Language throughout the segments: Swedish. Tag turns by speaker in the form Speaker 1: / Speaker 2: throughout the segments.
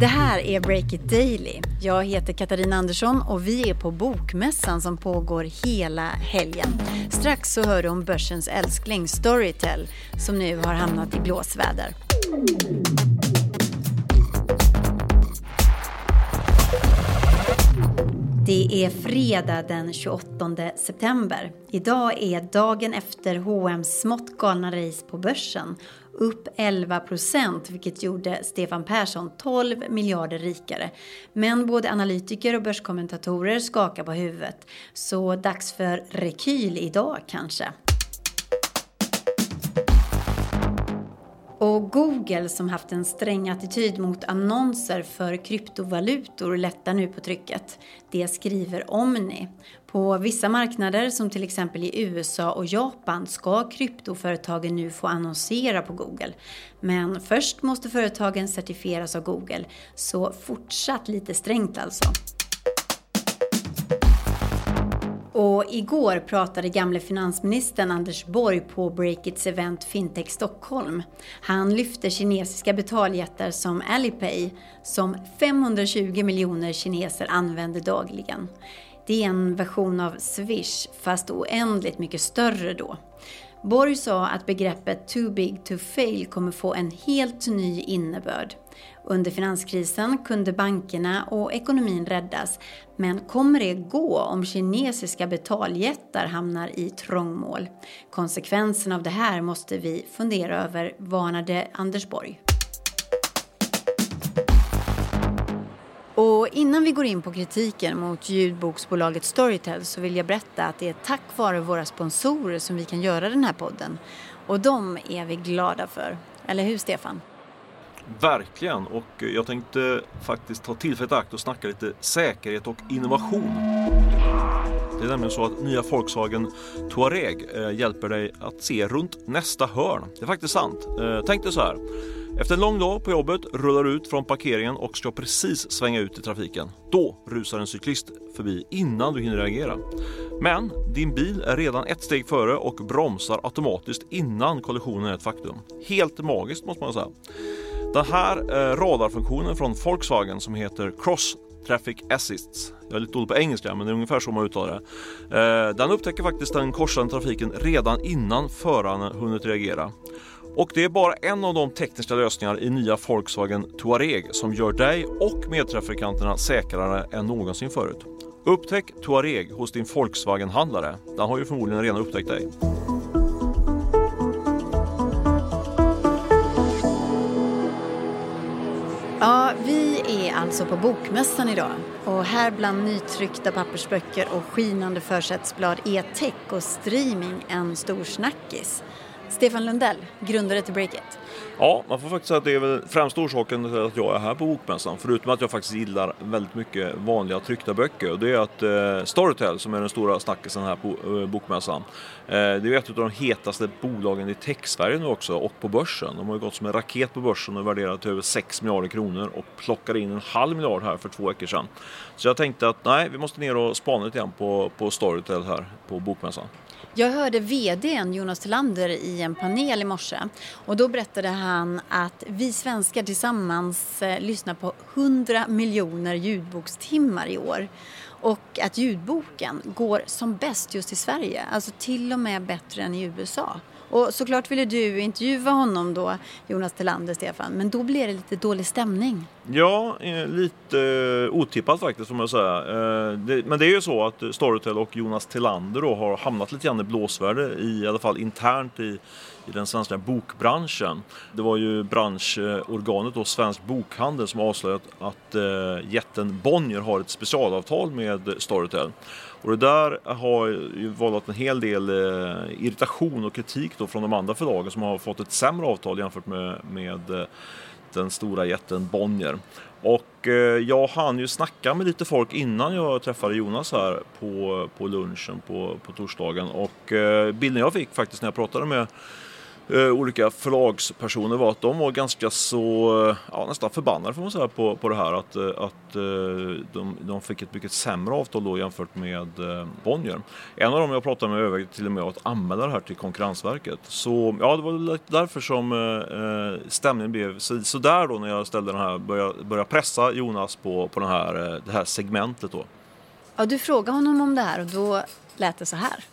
Speaker 1: Det här är Break It Daily. Jag heter Katarina Andersson och vi är på Bokmässan som pågår hela helgen. Strax så hör du om börsens älskling Storytel som nu har hamnat i blåsväder. Det är fredag den 28 september. Idag är dagen efter H&M's smått galna race på börsen. Upp 11 procent, vilket gjorde Stefan Persson 12 miljarder rikare. Men både analytiker och börskommentatorer skakar på huvudet. Så dags för rekyl idag kanske. Och Google som haft en sträng attityd mot annonser för kryptovalutor lättar nu på trycket. Det skriver Omni. På vissa marknader som till exempel i USA och Japan ska kryptoföretagen nu få annonsera på Google. Men först måste företagen certifieras av Google. Så fortsatt lite strängt alltså. Och igår pratade gamle finansministern Anders Borg på Breakits event Fintech Stockholm. Han lyfte kinesiska betaljättar som Alipay som 520 miljoner kineser använder dagligen. Det är en version av Swish fast oändligt mycket större då. Borg sa att begreppet too big to fail kommer få en helt ny innebörd. Under finanskrisen kunde bankerna och ekonomin räddas. Men kommer det gå om kinesiska betaljättar hamnar i trångmål? Konsekvenserna av det här måste vi fundera över, varnade Anders Borg. Och innan vi går in på kritiken mot ljudboksbolaget Storytel så vill jag berätta att det är tack vare våra sponsorer som vi kan göra den här podden. Och de är vi glada för. Eller hur Stefan?
Speaker 2: Verkligen och jag tänkte faktiskt ta tillfället i akt och snacka lite säkerhet och innovation. Det är nämligen så att nya Volkswagen Touareg eh, hjälper dig att se runt nästa hörn. Det är faktiskt sant. Eh, tänk dig så här. Efter en lång dag på jobbet rullar du ut från parkeringen och ska precis svänga ut i trafiken. Då rusar en cyklist förbi innan du hinner reagera. Men din bil är redan ett steg före och bromsar automatiskt innan kollisionen är ett faktum. Helt magiskt måste man säga. Den här eh, radarfunktionen från Volkswagen som heter Cross Traffic Assists. Jag är lite dålig på engelska men det är ungefär så man uttalar det. Eh, den upptäcker faktiskt den korsande trafiken redan innan föraren hunnit reagera. Och det är bara en av de tekniska lösningar i nya Volkswagen Touareg som gör dig och medtrafikanterna säkrare än någonsin förut. Upptäck Touareg hos din Volkswagen-handlare. Den har ju förmodligen redan upptäckt dig.
Speaker 1: Ja, vi är alltså på Bokmässan idag. Och här bland nytryckta pappersböcker och skinande försättsblad är tech och streaming en stor snackis. Stefan Lundell, grundare till Breakit.
Speaker 2: Ja, man får faktiskt säga att det är väl främsta orsaken till att jag är här på Bokmässan. Förutom att jag faktiskt gillar väldigt mycket vanliga tryckta böcker. Det är att eh, Storytel, som är den stora snackisen här på eh, Bokmässan, eh, det är ett av de hetaste bolagen i tech-Sverige nu också och på börsen. De har ju gått som en raket på börsen och värderat till över 6 miljarder kronor och plockade in en halv miljard här för två veckor sedan. Så jag tänkte att nej, vi måste ner och spana lite grann på, på Storytel här på Bokmässan.
Speaker 1: Jag hörde VDn Jonas Tillander i en panel i morse och då berättade han att vi svenskar tillsammans eh, lyssnar på 100 miljoner ljudbokstimmar i år och att ljudboken går som bäst just i Sverige, alltså till och med bättre än i USA. Och såklart ville du intervjua honom då, Jonas Tillander, Stefan, men då blev det lite dålig stämning.
Speaker 2: Ja, eh, lite eh, otippat faktiskt får man säga. Eh, men det är ju så att Storytel och Jonas Tillander då har hamnat lite grann i blåsvärde, i, i alla fall internt i, i den svenska bokbranschen. Det var ju branschorganet då, Svensk Bokhandel som avslöjat att eh, jätten Bonnier har ett specialavtal med Storytel. Och det där har ju vållat en hel del eh, irritation och kritik då från de andra förlagen som har fått ett sämre avtal jämfört med, med eh, den stora jätten Bonnier. Och eh, jag hann ju snacka med lite folk innan jag träffade Jonas här på, på lunchen på, på torsdagen och eh, bilden jag fick faktiskt när jag pratade med Eh, olika förlagspersoner var att de var ganska så, eh, ja, nästan förbannade får man säga på, på det här att, eh, att de, de fick ett mycket sämre avtal då jämfört med Bonnier. En av dem jag pratade med övervägde till och med att anmäla det här till Konkurrensverket. Så ja, det var därför som eh, stämningen blev sådär då när jag ställde den här, började, började pressa Jonas på, på den här, det här segmentet då.
Speaker 1: Ja, du frågade honom om det här och då lät det så här.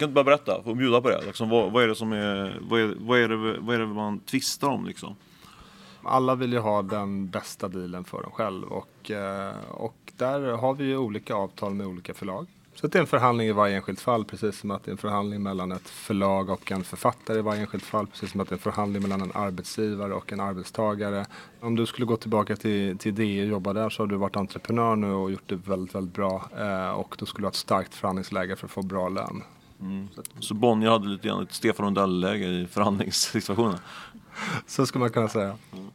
Speaker 2: Kan du bara berätta, och bjuda på det? Liksom, vad, vad, är det som är, vad är, vad är, det, vad är det man tvistar om liksom?
Speaker 3: Alla vill ju ha den bästa dealen för dem själv och, eh, och där har vi ju olika avtal med olika förlag. Så det är en förhandling i varje enskilt fall, precis som att det är en förhandling mellan ett förlag och en författare i varje enskilt fall. Precis som att det är en förhandling mellan en arbetsgivare och en arbetstagare. Om du skulle gå tillbaka till, till DE och jobba där så har du varit entreprenör nu och gjort det väldigt, väldigt bra. Eh, och då skulle du ha ett starkt förhandlingsläge för att få bra lön.
Speaker 2: Mm. Så Bonnier hade lite grann ett Stefan Lundell-läge i förhandlingssituationen?
Speaker 3: Så skulle man kunna säga.
Speaker 1: Mm.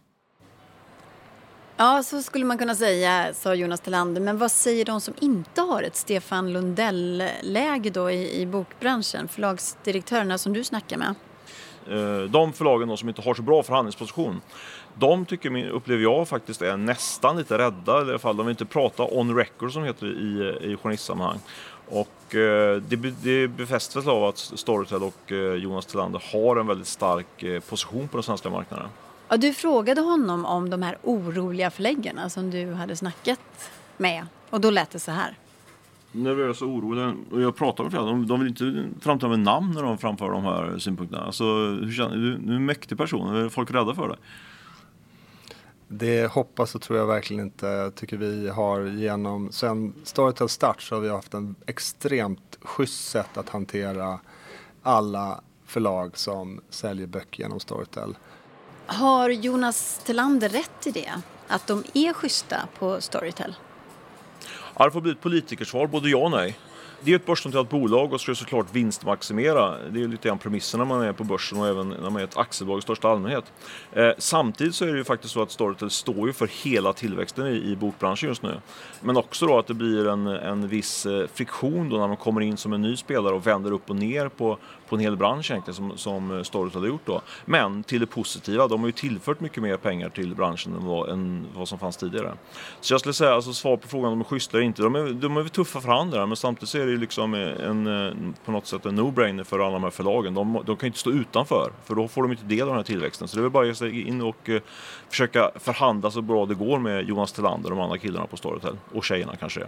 Speaker 1: Ja, så skulle man kunna säga, sa Jonas Tillander. Men vad säger de som inte har ett Stefan Lundell-läge då i, i bokbranschen? Förlagsdirektörerna som du snackar med?
Speaker 2: Eh, de förlagen då som inte har så bra förhandlingsposition, de tycker, upplever jag faktiskt är nästan lite rädda. I alla fall, de vill inte prata on record som heter i, i journalistsammanhang. Och eh, det, det befästs av att Storytel och eh, Jonas Tillander har en väldigt stark position på den svenska marknaden.
Speaker 1: Ja, du frågade honom om de här oroliga förläggarna som du hade snackat med och då lät det så här.
Speaker 2: Nervösa och oroliga. Och jag pratar med flera, de, de vill inte framträda med namn när de framför de här synpunkterna. Alltså, hur känner, du, du är en mäktig person, är folk rädda för dig?
Speaker 3: Det hoppas och tror jag verkligen inte. Jag tycker vi har genom, sen Storytel start så har vi haft en extremt schysst sätt att hantera alla förlag som säljer böcker genom Storytel.
Speaker 1: Har Jonas Tillander rätt i det? Att de är schyssta på Storytel?
Speaker 2: Ja, det får bli ett politikersvar, både ja och nej. Det är ett börsnoterat bolag och ska såklart vinstmaximera. Det är lite grann premisserna när man är på börsen och även när man är ett aktiebolag i största allmänhet. Eh, samtidigt så är det ju faktiskt så att Storytel står ju för hela tillväxten i, i bokbranschen just nu. Men också då att det blir en, en viss eh, friktion då när man kommer in som en ny spelare och vänder upp och ner på, på en hel bransch egentligen som, som Storytel har gjort då. Men till det positiva, de har ju tillfört mycket mer pengar till branschen än vad, än vad som fanns tidigare. Så jag skulle säga, alltså svar på frågan om de är schyssta eller inte, de är, de är tuffa förhandlare men samtidigt så är det ju liksom en, eh, på något sätt en no-brainer för alla de här förlagen. De, de kan inte stå utanför för då får de inte del av den här tillväxten. Så det är väl bara att ge sig in och eh, försöka förhandla så bra det går med Jonas Tillander och de andra killarna på Storytel. Och tjejerna kanske det.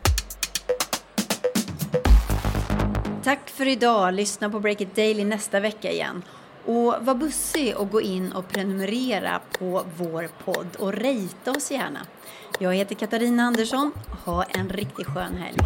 Speaker 1: Tack för idag. Lyssna på Break It Daily nästa vecka igen. Och var bussig och gå in och prenumerera på vår podd och rejta oss gärna. Jag heter Katarina Andersson. Ha en riktigt skön helg.